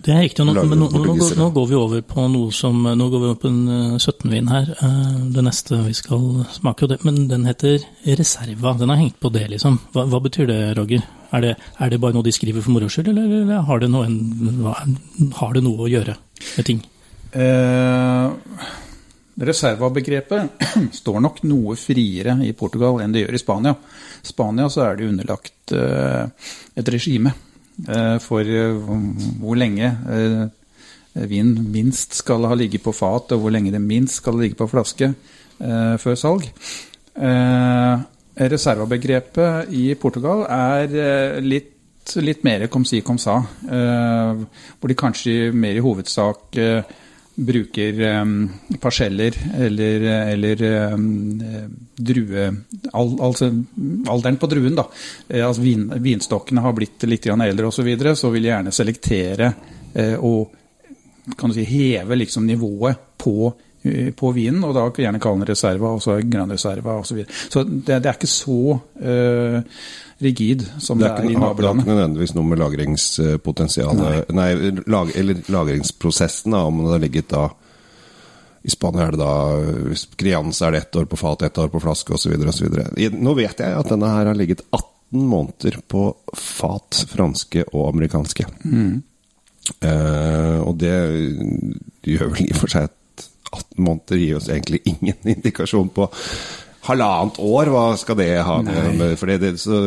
S3: Det er riktig. Nå, men nå, nå, går- nå går vi over på noe som Nå går vi over på en eh, 17-vin her. Eh, Det neste vi skal smake, og det, men den heter Reserva. Den har hengt på det, liksom. Hva, hva betyr det, Roger? Er det, er det bare noe de skriver for moro skyld, eller, eller har, det noe, har det noe å gjøre med ting?
S4: Eh, Reserva-begrepet står nok noe friere i Portugal enn det gjør i Spania. I Spania så er det underlagt eh, et regime eh, for eh, hvor lenge eh, vin minst skal ha ligget på fat, og hvor lenge det minst skal ligge på flaske eh, før salg. Reservabegrepet i Portugal er eh, litt, litt mer kom si kom sa, eh, hvor de kanskje mer i hovedsak eh, bruker eh, parseller eller, eller eh, drue al, Altså alderen på druen, da. Eh, altså vin, vinstokkene har blitt litt eldre osv., så, videre, så vil jeg gjerne selektere eh, og kan du si, heve liksom nivået på, eh, på vinen, og da gjerne kalle den reserva, og så Gran Reserva osv. Så, videre. så det, det er ikke så eh, rigid som
S1: Det
S4: det
S1: er
S4: i
S1: ikke, det har ikke nødvendigvis noe med lagringspotensialet Nei, lag, eller lagringsprosessen, da, om det har ligget da I Spania er det da Crianza er det ett år på fat, ett år på flaske osv. Nå vet jeg at denne her har ligget 18 måneder på fat, franske og amerikanske. Eh, og det gjør vel i og for seg at 18 måneder gir oss egentlig ingen indikasjon på halvannet år, hva skal det ha med for det, så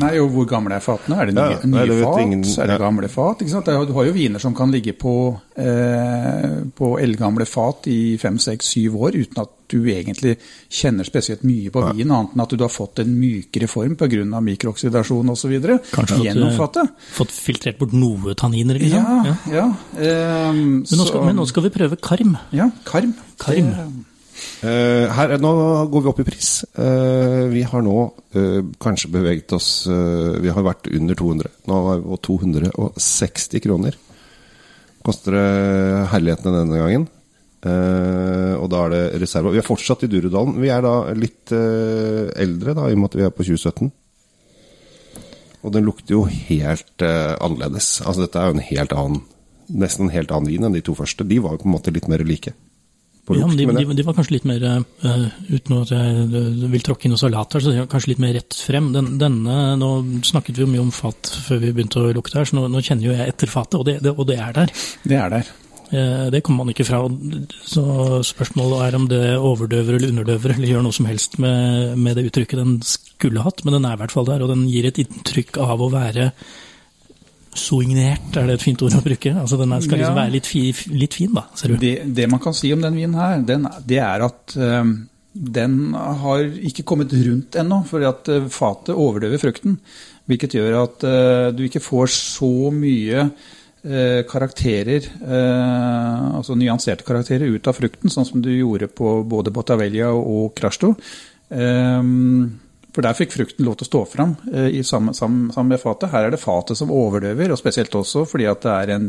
S4: Nei, jo, hvor gamle er fatene? Er det nye,
S1: Ja,
S4: nye
S1: det
S4: fat?
S1: ingen-
S4: er det gamle fat? Ikke sant? Du har jo viner som kan ligge på, eh, på eldgamle fat i fem, seks, syv år uten at du egentlig kjenner spesielt mye på vin, annet enn at du har fått en mykere form pga. mikrooksidasjon osv. Gjennom
S3: fått,
S4: fatet.
S3: eh, fått filtrert bort noe tanniner, liksom.
S4: Ja, ja. ehm,
S3: Men, nå skal,
S4: så-
S3: men nå skal vi prøve karm.
S4: Ja, karm.
S3: Karm.
S4: Det-
S1: Eh, her, Nå går vi opp i pris. Eh, vi har nå eh, kanskje beveget oss eh, Vi har vært under 200. Nå er vi på 260 kroner. Koster det herlighetene denne gangen. Uh, og da er det reserva. Vi er fortsatt i Durudalen. Vi er da litt uh, eldre, da, i og med at vi er på 2017. Og den lukter jo helt uh, annerledes. Altså Dette er jo en helt annen Nesten en helt annen vin enn de to første. De var jo på en måte litt mer like. På
S3: Ja, men de,
S1: men
S3: de, de var kanskje litt mer, uh, uten at jeg eh, vil tråkke inn noe salat her, så de var kanskje litt mer rett frem. Den, denne, Nå snakket vi jo mye om fat før vi begynte å lukte her, så nå, nå kjenner jo jeg etter fatet, og det, det, og det er der.
S4: Det er der.
S3: Eh, Det kommer man ikke fra. Så spørsmålet er om det overdøver eller underdøver, eller gjør noe som helst med, med det uttrykket den skulle hatt, men den er i hvert fall der, og den gir et inntrykk av å være soignert, er det et fint ord å bruke? Altså Den skal liksom være litt, fi, litt fin, da, ser du.
S4: Det, det man kan si om den vinen her, den, det er at eh, den har ikke kommet rundt ennå, fordi at eh, fatet overdøver frukten. Hvilket gjør at eh, du ikke får så mye eh, karakterer, eh, altså nyanserte karakterer, ut av frukten, sånn som du gjorde på både Bottavelia og Krasjto. Um, for der fikk frukten lov til å stå fram eh, i sammen, sammen, sammen med fatet. Her er det fatet som overdøver, og spesielt også fordi at det er en,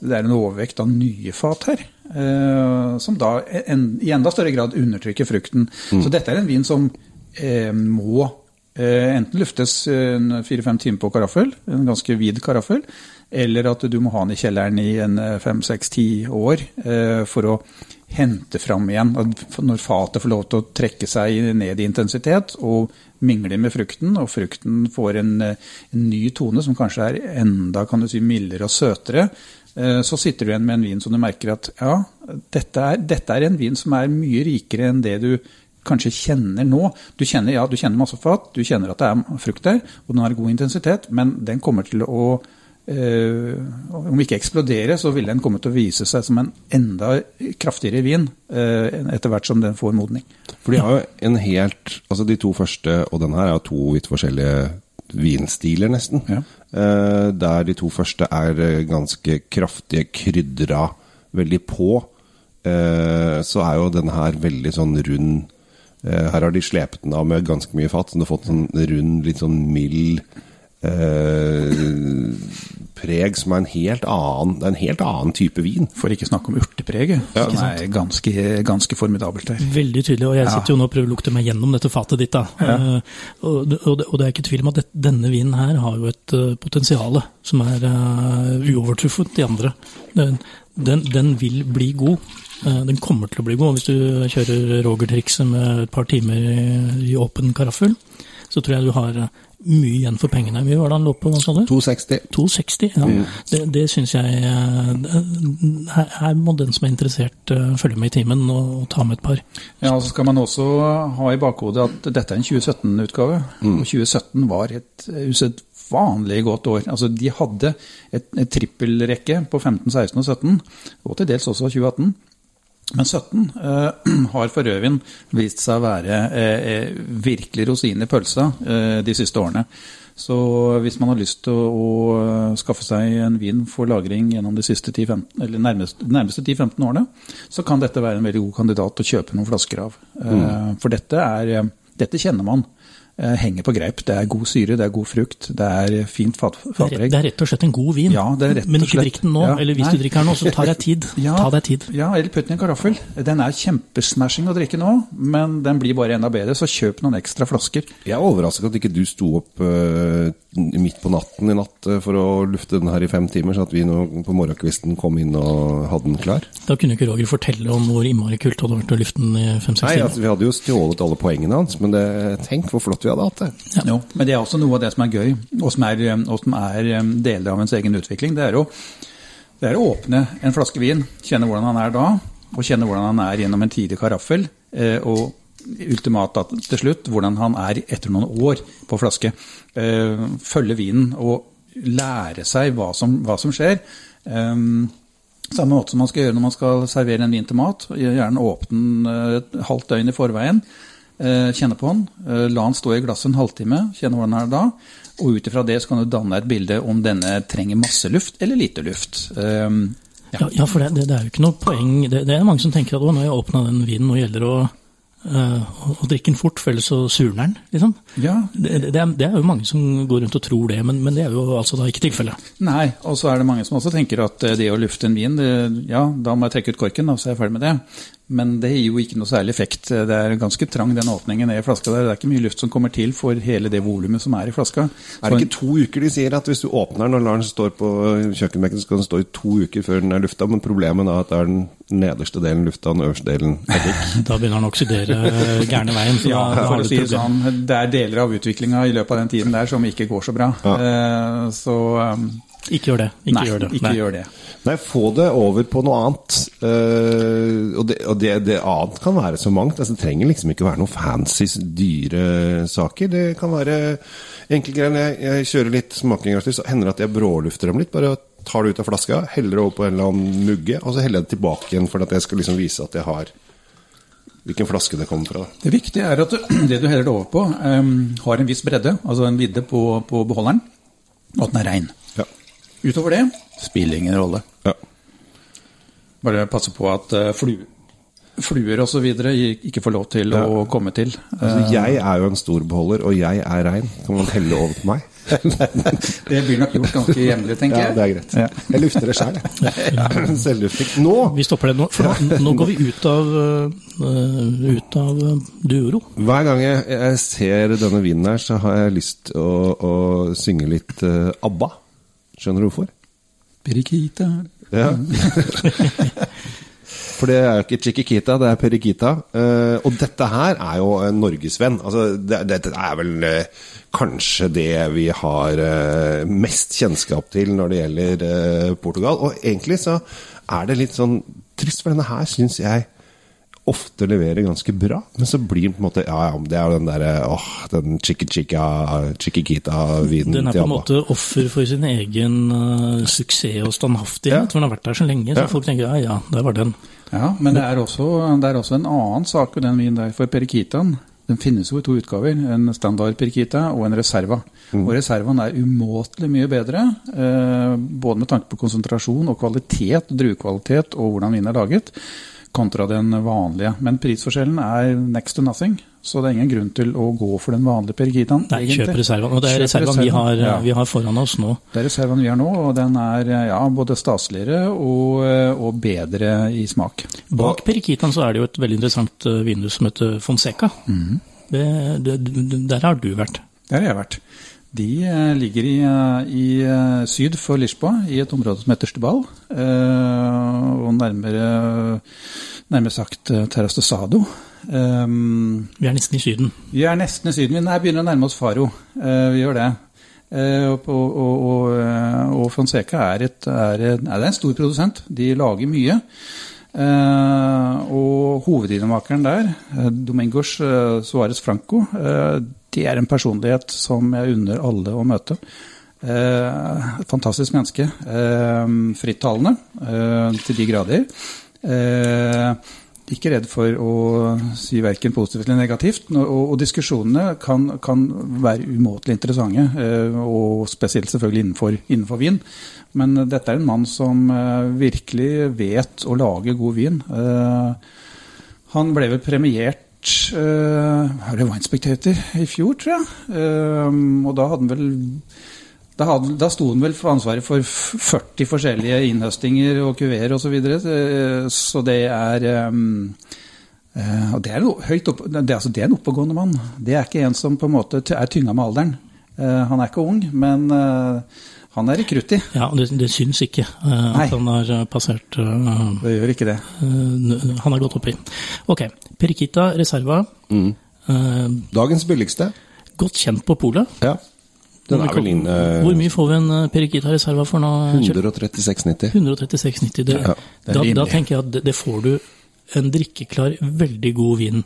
S4: det er en overvekt av nye fat her. eh, som da en, i enda større grad undertrykker frukten. Så dette er en vin som eh, må eh, enten luftes en fire-fem timer på karaffel, en ganske vid karaffel, eller at du må ha den i kjelleren i en fem-seks-ti år eh, for å hente fram igjen. Når fatet får lov til å trekke seg ned i intensitet og mingle med frukten, og frukten får en, eh, en ny tone som kanskje er enda kan du si, mildere og søtere, eh, så sitter du igjen med en vin som du merker at ja, dette er, dette er en vin som er mye rikere enn det du kanskje kjenner nå. Du kjenner, ja, du kjenner masse fat, du kjenner at det er frukt der, og den har god intensitet, men den kommer til å om ikke eksplodere, så vil den komme til å vise seg som en enda kraftigere vin eh, etter hvert som den får modning.
S1: For de har jo en helt Altså de to første, og den her er jo to vidt forskjellige vinstiler, nesten.
S4: Ja.
S1: Eh, der de to første er eh, ganske kraftige, krydra veldig på. Eh, så er jo denne her veldig sånn rund. Eh, her har de slepet den av med ganske mye fat, så du har fått sånn rund, litt sånn mild eh, preg som er en helt annen Det er en helt annen type vin.
S4: For ikke snakke om urtepreget, som er ganske, ganske formidabelt her.
S3: Veldig tydelig, og jeg sitter jo nå og prøver å lukte meg gjennom dette fatet ditt. da. Uh, og, det, og, det, og det er ikke tvil om at det, denne vinen her har jo et uh, potensial som er uh, uovertruffet de andre. Den, den, den vil bli god. Eh, den kommer til å bli god hvis du kjører Roger-trikset med et par timer i, i åpen karaffel. Så tror jeg du har eh, mye igjen for pengene. Mye var det han lå på? hva sa du?
S1: 260.
S3: 260, ja. Det, det syns jeg eh, her, her må den som er interessert, eh, følge med i timen og, og ta med et par.
S4: Ja, og Så skal man også ha i bakhodet at dette er en 2017-utgave. Og 2017 var et usedvanlig godt år. Altså, De hadde et, et trippelrekke på 15, 16 og 17, og til dels også 2018. Men 17 eh, har for rødvin vist seg å være eh, virkelig rosinen i pølsa eh, de siste årene. Så hvis man har lyst til å, å skaffe seg en vin for lagring gjennom de siste 10-15, eller nærmeste, nærmeste 10-15 årene, så kan dette være en veldig god kandidat å kjøpe noen flasker av. Eh, For dette, er, dette kjenner man. Eh, Henger på greip. Det er god syre, det er god frukt, det er fint fat,
S3: Det er, rett, det er rett og slett en god vin.
S4: Ja, det er rett og
S3: Men ikke drikk den nå,
S4: Ja,
S3: eller hvis
S4: nei.
S3: du drikker den nå, så tar jeg tid.
S4: Ja.
S3: Ta deg tid.
S4: Ja, eller putt den i en karaffel. Den er kjempesmashing å drikke nå, men den blir bare enda bedre, så kjøp noen ekstra flasker.
S1: Jeg er overrasket at ikke du sto opp uh, midt på natten i natt uh, for å lufte den her i fem timer, så at vi nå på morgenkvisten kom inn og hadde den klar.
S3: Da kunne ikke Roger fortelle om hvor innmari kult det hadde vært å lufte den i fem-seks
S1: Nei, altså, Vi hadde jo stjålet alle poengene hans, men det, tenk hvor flott vi hadde hatt det.
S4: Jo, men det er også noe av det som er gøy, og som er, og som er um, deler av ens egen utvikling. Det er, å, det er å åpne en flaske vin, kjenne hvordan han er da, og kjenne hvordan han er gjennom en tidlig karaffel, eh, og ultimat da, til slutt hvordan han er etter noen år på flaske. Eh, følge vinen og lære seg hva som, hva som skjer. Um, samme måte som man skal gjøre når man skal servere en vin til mat. Gjerne åpne den et halvt døgn i forveien. Kjenne på den. La den stå i glasset en halvtime. Kjenne hvordan den er da. Og ut ifra det så kan du danne et bilde om denne trenger masse luft eller lite luft. Um,
S3: ja. ja, for det, det, det, er jo ikke noe poeng Det, det er mange som tenker at nå har jeg åpna den vinen, nå gjelder det å uh, drikke den fort, for ellers så surner den. Liksom.
S4: Ja.
S3: Det, det, er, det, er, jo mange som går rundt og tror det, men, men det er jo altså da ikke tilfellet.
S4: Nei, og så er det mange som også tenker at eh, det å lufte en vin, ja, da må jeg trekke ut korken, da, så er jeg ferdig med det. Men det gir jo ikke noe særlig effekt. Det er ganske trang den åpningen i flaska der. Det er ikke mye luft som kommer til for hele det volumet som er i flaska.
S1: Er det ikke to uker de sier at hvis du åpner den og lar den stå på kjøkkenbenken, så skal den stå i to uker før den er lufta, men problemet er at det er den nederste delen lufta, den øverste delen eddik.
S3: Da begynner den å oksidere gærne veien.
S4: ja, for å si det sånn, det er deler av utviklinga i løpet av den tiden der som ikke går så bra. Ja. Uh, så um,
S3: ikke gjør det. Ikke
S4: nei,
S3: gjør det.
S4: ikke
S3: nei.
S4: gjør det.
S1: Nei, få det over på noe annet. Uh, og, det, og det, det, annet kan være så mangt. Altså, det trenger liksom ikke være noen fancy, dyre saker. Det kan være enkle greier. Jeg, jeg kjører litt smaking, så hender det at jeg brålufter dem litt. Bare tar det ut av flaska, heller det over på en eller annen mugge, og så heller jeg det tilbake igjen for at jeg skal liksom vise at jeg har hvilken flaske det kommer fra.
S4: Det viktige er at det du heller det over på, um, har en viss bredde, altså en vidde på, på beholderen, og at den er rein. Utover det spiller ingen rolle.
S1: Ja.
S4: Bare passe på at uh, flu, fluer osv. ikke får lov til ja. å komme til.
S1: Altså, jeg er jo en storbeholder, og jeg er rein. Kan man helle over på meg?
S4: det blir nok gjort ganske jevnlig, tenker
S1: jeg. Ja, det er greit. Ja. Jeg lufter det sjøl, jeg. Selvlufting. Nå
S3: Vi stopper det nå, for nå, nå går vi ut av, uh, ut av Duoro.
S1: Hver gang jeg, jeg, ser denne vinen her, så har jeg lyst til å, å synge litt uh, ABBA. Skjønner du hvorfor?
S4: Perikita.
S1: Ja. For det er jo ikke Chiquikita, det er Periquita. Uh, og dette her er jo en norgesvenn. Altså, dette er vel uh, kanskje det vi har uh, mest kjennskap til når det gjelder Portugal. Og egentlig så er det litt sånn trist, for denne her syns jeg ofte leverer ganske bra, men så blir den på en måte Ja, ja, det er jo den derre åh, den chiquikita-vinen
S3: Den er på en måte offer for sin egen uh, suksess og standhaftighet, ja. for den har vært der så lenge, så ja. folk tenker ja, ja, der var den.
S4: Ja, men det er også, det er også en annen sak med den vinen der, for Perikitaen den finnes jo i to utgaver. En standard Perikita og en reserva. Mm. Og reservaen er umåtelig mye bedre, eh, både med tanke på konsentrasjon og kvalitet, druekvalitet og hvordan vinen er laget kontra den vanlige. Men prisforskjellen er next to nothing, så det er ingen grunn til å gå for den vanlige Perigitaen.
S3: Nei, kjøp reservaen. Og det er reservaen vi har, ja. vi har, foran oss nå.
S4: Det er reservaen vi har nå, og den er ja, både staseligere og, og, bedre i smak.
S3: Bak Perigitaen så er det jo et veldig interessant eh, vindu som heter Fonseca. Mm. Det, det, der har du vært.
S4: Der har jeg vært. De eh, ligger i, eh, i, syd for Lisboa, i et område som heter Stubal. Og nærmere, nærmere sagt Terras de Sado.
S3: Vi er nesten i Syden.
S4: Vi er nesten i Syden. Vi begynner å nærme oss Faro. Uh, vi gjør det. Uh, og, og, og, og, Fonseca er, et, er, er, en stor produsent. De lager mye. Uh, og hovedinnemakeren der, Domingos Suárez Franco, det er en personlighet som jeg unner alle å møte. fantastisk menneske. frittalende til de grader. Eh, ikke redd for å si verken positivt eller negativt. Og, og diskusjonene kan, kan, være umåtelig interessante, eh, og spesielt selvfølgelig innenfor, innenfor, vin. Men dette er en mann som eh, virkelig vet å lage god vin. Eh, han ble vel premiert var det Spectator i fjor, tror jeg. Og da hadde han vel da, hadde, da sto han vel for ansvaret for 40 forskjellige innhøstinger og kuveer osv. Så, videre. Eh, så det er um, og det er, opp, det, altså det er en oppegående mann. Det er ikke en som på en måte er tynga med alderen. Han er ikke ung, men han er i krutt i.
S3: Ja, det, det syns ikke uh, at han har passert uh,
S4: Det gjør ikke det.
S3: Uh, han har gått oppi. Ok. Periquita Reserva. Mm.
S1: Dagens billigste.
S3: Godt kjent på polet.
S1: Ja. Den er vel inn,
S3: Hvor mye får vi en Perikita Reserva for nå?
S1: 136,90.
S3: 136,90. Ja, da, da, tenker jeg at det, det, får du en drikkeklar, veldig god vin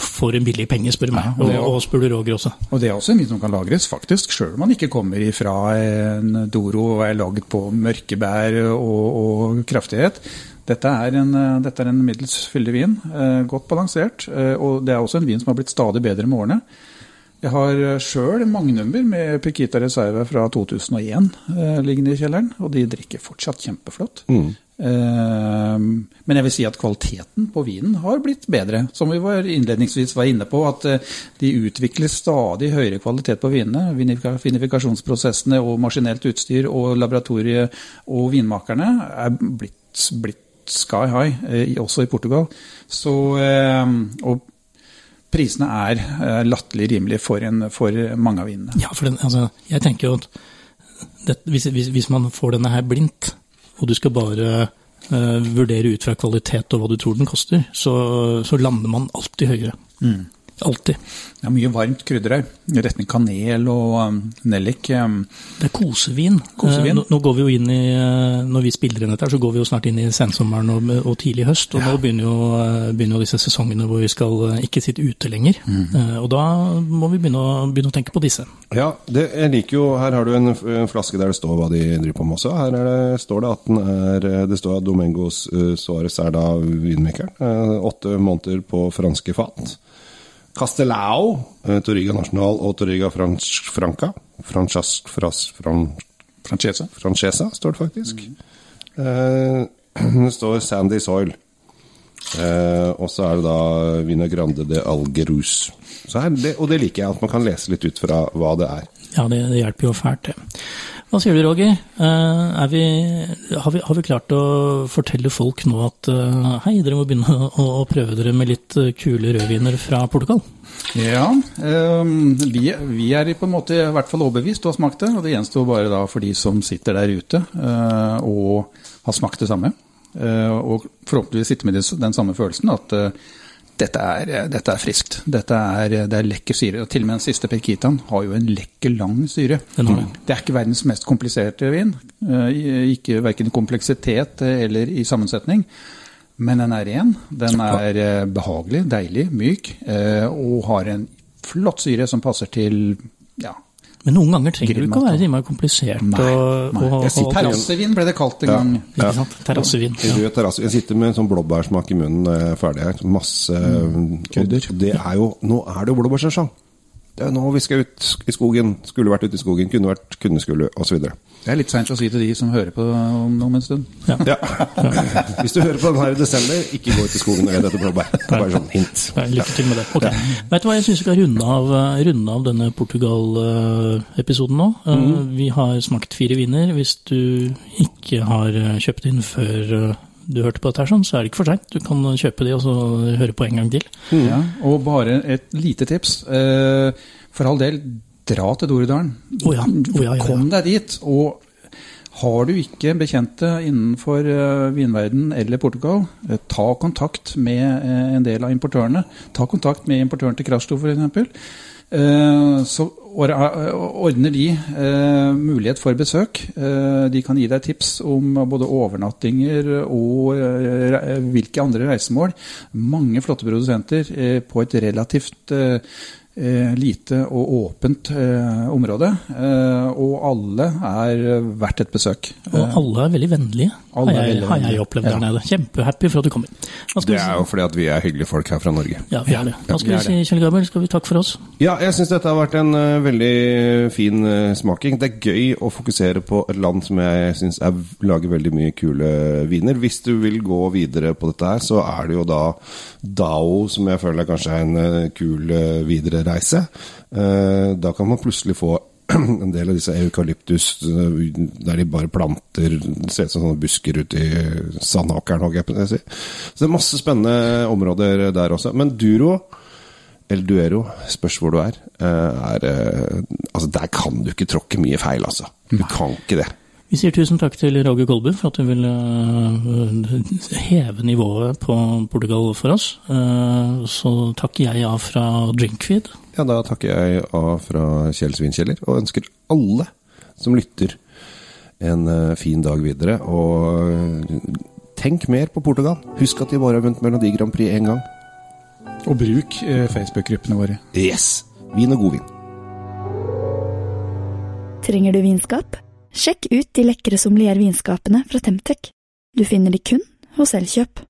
S3: for en billig penge, spør du meg. og, og, og, spør du Roger også.
S4: Og det er også en vin som kan lagres, faktisk, sjøl om man ikke kommer ifra en Doro og er lagd på mørkebær og, og kraftighet. Dette er en, dette er en middels fyldig vin, eh, godt balansert. Eh, og det er også en vin som har blitt stadig bedre med årene. Jeg har sjøl magnummer med Piquita Reserve fra 2001 eh, liggende i kjelleren, og de drikker fortsatt kjempeflott. Mm. Eh, men jeg vil si at kvaliteten på vinen har blitt bedre. Som vi var innledningsvis var inne på, at eh, de utvikler stadig høyere kvalitet på vinene. Vinifikasjonsprosessene og maskinelt utstyr og laboratoriet og vinmakerne er blitt, blitt sky high, eh, også i Portugal. Så, eh, og prisene er eh, latterlig rimelige for, en, for, mange av vinene.
S3: Ja, for den, altså, jeg tenker jo at det, hvis, hvis, hvis, man får denne her blindt, og du skal bare uh, vurdere ut fra kvalitet og hva du tror den koster, så, så lander man alltid høyere. Mm. Alltid.
S4: Det er mye varmt krydder her. Retning kanel og um, nellik. Um.
S3: Det er kosevin. kosevin. Eh, nå, nå, går vi jo inn i, eh, Når vi spiller inn dette, så går vi jo snart inn i sensommeren og, og tidlig høst. Og ja. nå begynner jo, eh, begynner jo, disse sesongene hvor vi skal ikke sitte ute lenger. Mm. Og da må vi begynne å, begynne å tenke på disse.
S1: Ja, det, jeg liker jo Her har du en, en, flaske der det står hva de driver på med også. Her det, står det at den er Det står at Domengos uh, Suárez er da vinmakeren. Uh, åtte måneder på franske fat. Castelao, eh, Torriga National og Torriga Franca. Francas, fras, fran,
S4: Francesa.
S1: Francesa står det faktisk. Mm. Eh, det står Sandy Soil. Eh, og så er det da Vina Grande de Algerus. Det, og det liker jeg, at man kan lese litt ut fra hva det er.
S3: Ja, det, det hjelper jo fælt, det. Hva sier du, Roger? Uh, vi, har, vi, har, vi, klart å fortelle folk nå at uh, hei, dere må begynne å, prøve dere med litt uh, kule rødviner fra Portugal?
S4: Ja, vi, vi, er på en måte i hvert fall overbevist og har smakt det. Og det gjenstår bare da for de som sitter der ute og har smakt det samme. og forhåpentligvis sitter med den samme følelsen at dette er, dette er, friskt. Dette er, det er lekker syre. Og til og med den siste Perkitaen har jo en lekker, lang syre. Det er ikke verdens mest kompliserte vin. Eh, ikke Verken i kompleksitet eller i sammensetning. Men den er ren. Den er eh, behagelig, deilig, myk. Eh, og har en flott syre som passer til ja,
S3: men noen ganger trenger det ikke å være så innmari komplisert. Nei,
S4: nei. Og, og, terrassevin ble det kalt en ja, gang.
S3: Ja. Ikke sant? Terrassevin.
S1: Ja. Jeg sitter med en sånn blåbærsmak i munnen når jeg er ferdig her. Masse mm. krydder. Det er jo, nå er det jo blåbærsesong. Det er nå vi skal ut i skogen. Skulle vært ute i skogen, kunne vært, kunne skulle, osv.
S4: Det er litt seint å si til de som hører på om, om en stund.
S1: Ja. ja. Hvis du hører på den her i desember, ikke gå ut i skogen og let etter blåbær. Bare sånn hint.
S3: Lykke til med det. Okay. Ja. Vet du hva, jeg syns vi skal runde av, eh, runde av denne Portugal-episoden nå. Mm. Vi har smakt fire viner. Hvis du ikke har eh, kjøpt inn før du hørte på dette, sånn, så er det ikke for seint. Du kan kjøpe de og så høre på en gang til.
S4: Mm. Ja, og bare et lite tips. For all del, dra til Doridalen.
S3: Oh ja. Oh ja, ja,
S4: Kom deg dit. Og har du ikke bekjente innenfor uh, vinverden eller Portugal, uh, ta kontakt med uh, en del av importørene. Ta kontakt med importøren til Krasjto f.eks. Så ordner de mulighet for besøk. de kan gi deg tips om både overnattinger og hvilke andre reisemål. Mange flotte produsenter på et relativt Eh, lite og åpent eh, område. Eh, og alle er verdt et besøk.
S3: Og alle er veldig vennlige, har jeg, veldig har jeg opplevd ja. der nede. Kjempehappy for at du kommer.
S1: Det er jo fordi at vi er hyggelige folk her fra Norge.
S3: Ja, vi er det. Hva skal vi si, Kjell Gabriel? Skal vi takke for oss?
S1: Ja, jeg syns dette har vært en uh, veldig fin uh, smaking. Det er gøy å fokusere på et land som jeg syns lager veldig mye kule viner. Hvis du vil gå videre på dette her, så er det jo da Dao som jeg føler kanskje er en uh, kul videre reise. Eh, da kan man plutselig få en del av disse eukalyptus eh, der de bare planter Ser ut som sånne busker ute i sandåkeren, holdt jeg på å si. Så det er masse spennende områder der også. Men Duro, eller Duero, spørs hvor du er, eh, er Altså, der kan du ikke tråkke mye feil, altså. Du kan ikke det.
S3: Vi sier tusen takk til Roger Kolbu for at du vil uh, heve nivået på Portugal for oss. Uh, så takker jeg av fra Drinkfeed.
S1: Ja, da takker jeg av fra Kjell Svinkjeller, og ønsker alle som lytter en uh, fin dag videre. Og tenk mer på Portugal. Husk at de bare har vunnet Melodi Grand Prix én gang.
S4: Og bruk eh, Facebook-gruppene våre.
S1: Yes! Vin og godvin.
S2: Trenger du vinskap? Sjekk ut de lekre sommeliervinskapene fra Temtec. Du finner de kun hos Elkjøp.